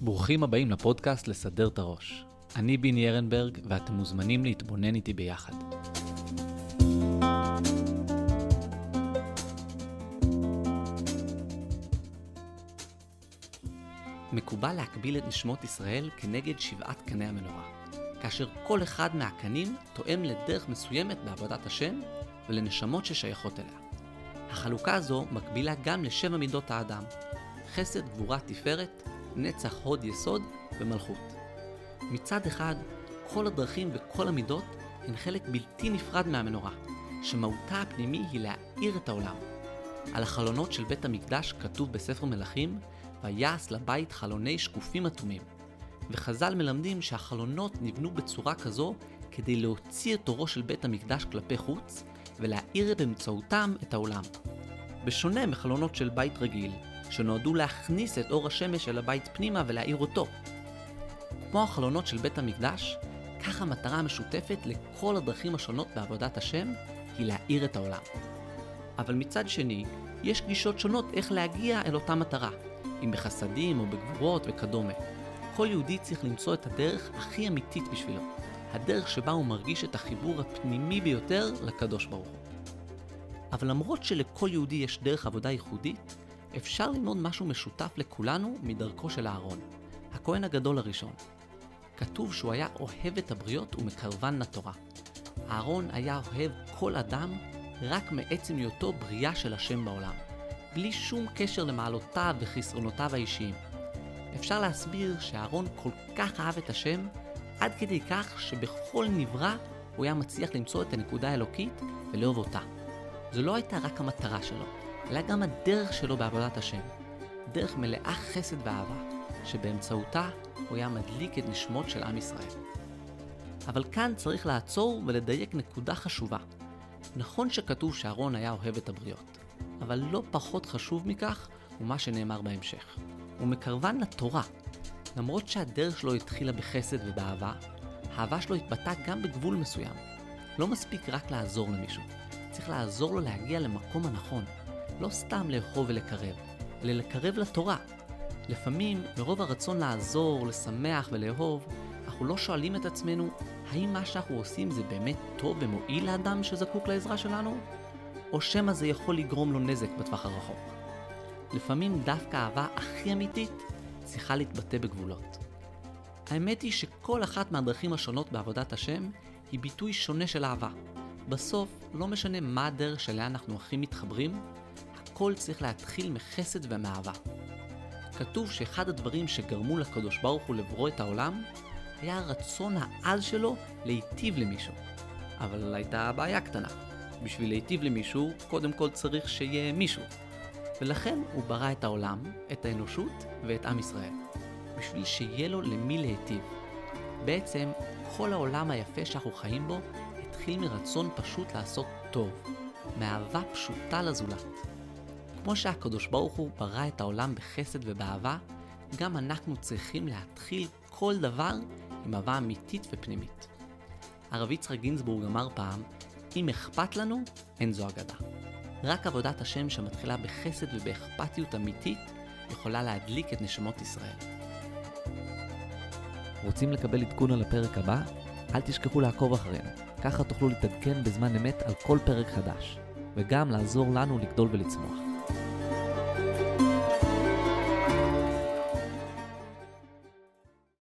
ברוכים הבאים לפודקאסט לסדר את הראש. אני ביני ארנברג, ואתם מוזמנים להתבונן איתי ביחד. מקובל להקביל את נשמות ישראל כנגד שבעת קני המנורה, כאשר כל אחד מהקנים תואם לדרך מסוימת בעבודת השם ולנשמות ששייכות אליה. החלוקה הזו מקבילה גם לשבע מידות האדם, חסד, גבורה, תפארת, נצח, הוד, יסוד ומלכות. מצד אחד, כל הדרכים וכל המידות הן חלק בלתי נפרד מהמנורה, שמהותה הפנימי היא להאיר את העולם. על החלונות של בית המקדש כתוב בספר מלכים, ויעש לבית חלוני שקופים אטומים. וחז"ל מלמדים שהחלונות נבנו בצורה כזו כדי להוציא את אורו של בית המקדש כלפי חוץ, ולהאיר באמצעותם את העולם. בשונה מחלונות של בית רגיל, שנועדו להכניס את אור השמש אל הבית פנימה ולהאיר אותו. כמו החלונות של בית המקדש, כך המטרה המשותפת לכל הדרכים השונות בעבודת השם היא להאיר את העולם. אבל מצד שני, יש גישות שונות איך להגיע אל אותה מטרה, אם בחסדים או בגבורות וכדומה. כל יהודי צריך למצוא את הדרך הכי אמיתית בשבילו, הדרך שבה הוא מרגיש את החיבור הפנימי ביותר לקדוש ברוך הוא. אבל למרות שלכל יהודי יש דרך עבודה ייחודית, אפשר ללמוד משהו משותף לכולנו מדרכו של אהרון, הכהן הגדול הראשון. כתוב שהוא היה אוהב את הבריות ומקרבן לתורה. אהרון היה אוהב כל אדם רק מעצם היותו בריאה של השם בעולם, בלי שום קשר למעלותיו וחסרונותיו האישיים. אפשר להסביר שאהרון כל כך אהב את השם, עד כדי כך שבכל נברא הוא היה מצליח למצוא את הנקודה האלוקית ולאהוב אותה. זו לא הייתה רק המטרה שלו, אלא גם הדרך שלו בעבודת השם. דרך מלאה חסד ואהבה, שבאמצעותה הוא היה מדליק את נשמות של עם ישראל. אבל כאן צריך לעצור ולדייק נקודה חשובה. נכון שכתוב שאהרון היה אוהב את הבריות, אבל לא פחות חשוב מכך הוא מה שנאמר בהמשך. הוא מקרבן לתורה. למרות שהדרך שלו התחילה בחסד ובאהבה, האהבה שלו התבטאה גם בגבול מסוים. לא מספיק רק לעזור למישהו, צריך לעזור לו להגיע למקום הנכון. לא סתם לאהוב ולקרב, אלא לקרב לתורה. לפעמים, מרוב הרצון לעזור, לשמח ולאהוב, אנחנו לא שואלים את עצמנו, האם מה שאנחנו עושים זה באמת טוב ומועיל לאדם שזקוק לעזרה שלנו? או שמא זה יכול לגרום לו נזק בטווח הרחוק? לפעמים דווקא האהבה הכי אמיתית צריכה להתבטא בגבולות. האמת היא שכל אחת מהדרכים השונות בעבודת השם היא ביטוי שונה של אהבה. בסוף, לא משנה מה הדרך שלאן אנחנו הכי מתחברים, הכל צריך להתחיל מחסד ומאהבה. כתוב שאחד הדברים שגרמו לקדוש ברוך הוא לברוא את העולם, היה הרצון העז שלו להיטיב למישהו. אבל הייתה בעיה קטנה. בשביל להיטיב למישהו, קודם כל צריך שיהיה מישהו. ולכן הוא ברא את העולם, את האנושות ואת עם ישראל. בשביל שיהיה לו למי להיטיב. בעצם, כל העולם היפה שאנחנו חיים בו התחיל מרצון פשוט לעשות טוב, מאהבה פשוטה לזולת. כמו שהקדוש ברוך הוא ברא את העולם בחסד ובאהבה, גם אנחנו צריכים להתחיל כל דבר עם אהבה אמיתית ופנימית. הרב יצחק גינזבורג אמר פעם, אם אכפת לנו, אין זו אגדה. רק עבודת השם שמתחילה בחסד ובאכפתיות אמיתית, יכולה להדליק את נשמות ישראל. רוצים לקבל עדכון על הפרק הבא? אל תשכחו לעקוב אחרינו, ככה תוכלו להתעדכן בזמן אמת על כל פרק חדש, וגם לעזור לנו לגדול ולצמוח.